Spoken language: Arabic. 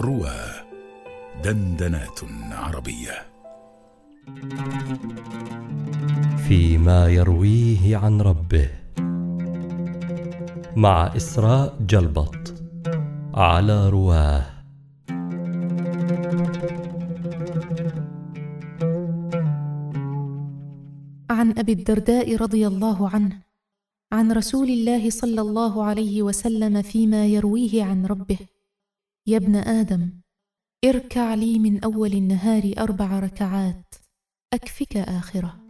روى دندنات عربية. فيما يرويه عن ربه. مع إسراء جلبط على رواه. عن أبي الدرداء رضي الله عنه عن رسول الله صلى الله عليه وسلم فيما يرويه عن ربه. يا ابن آدم اركع لي من أول النهار أربع ركعات أكفك آخرة.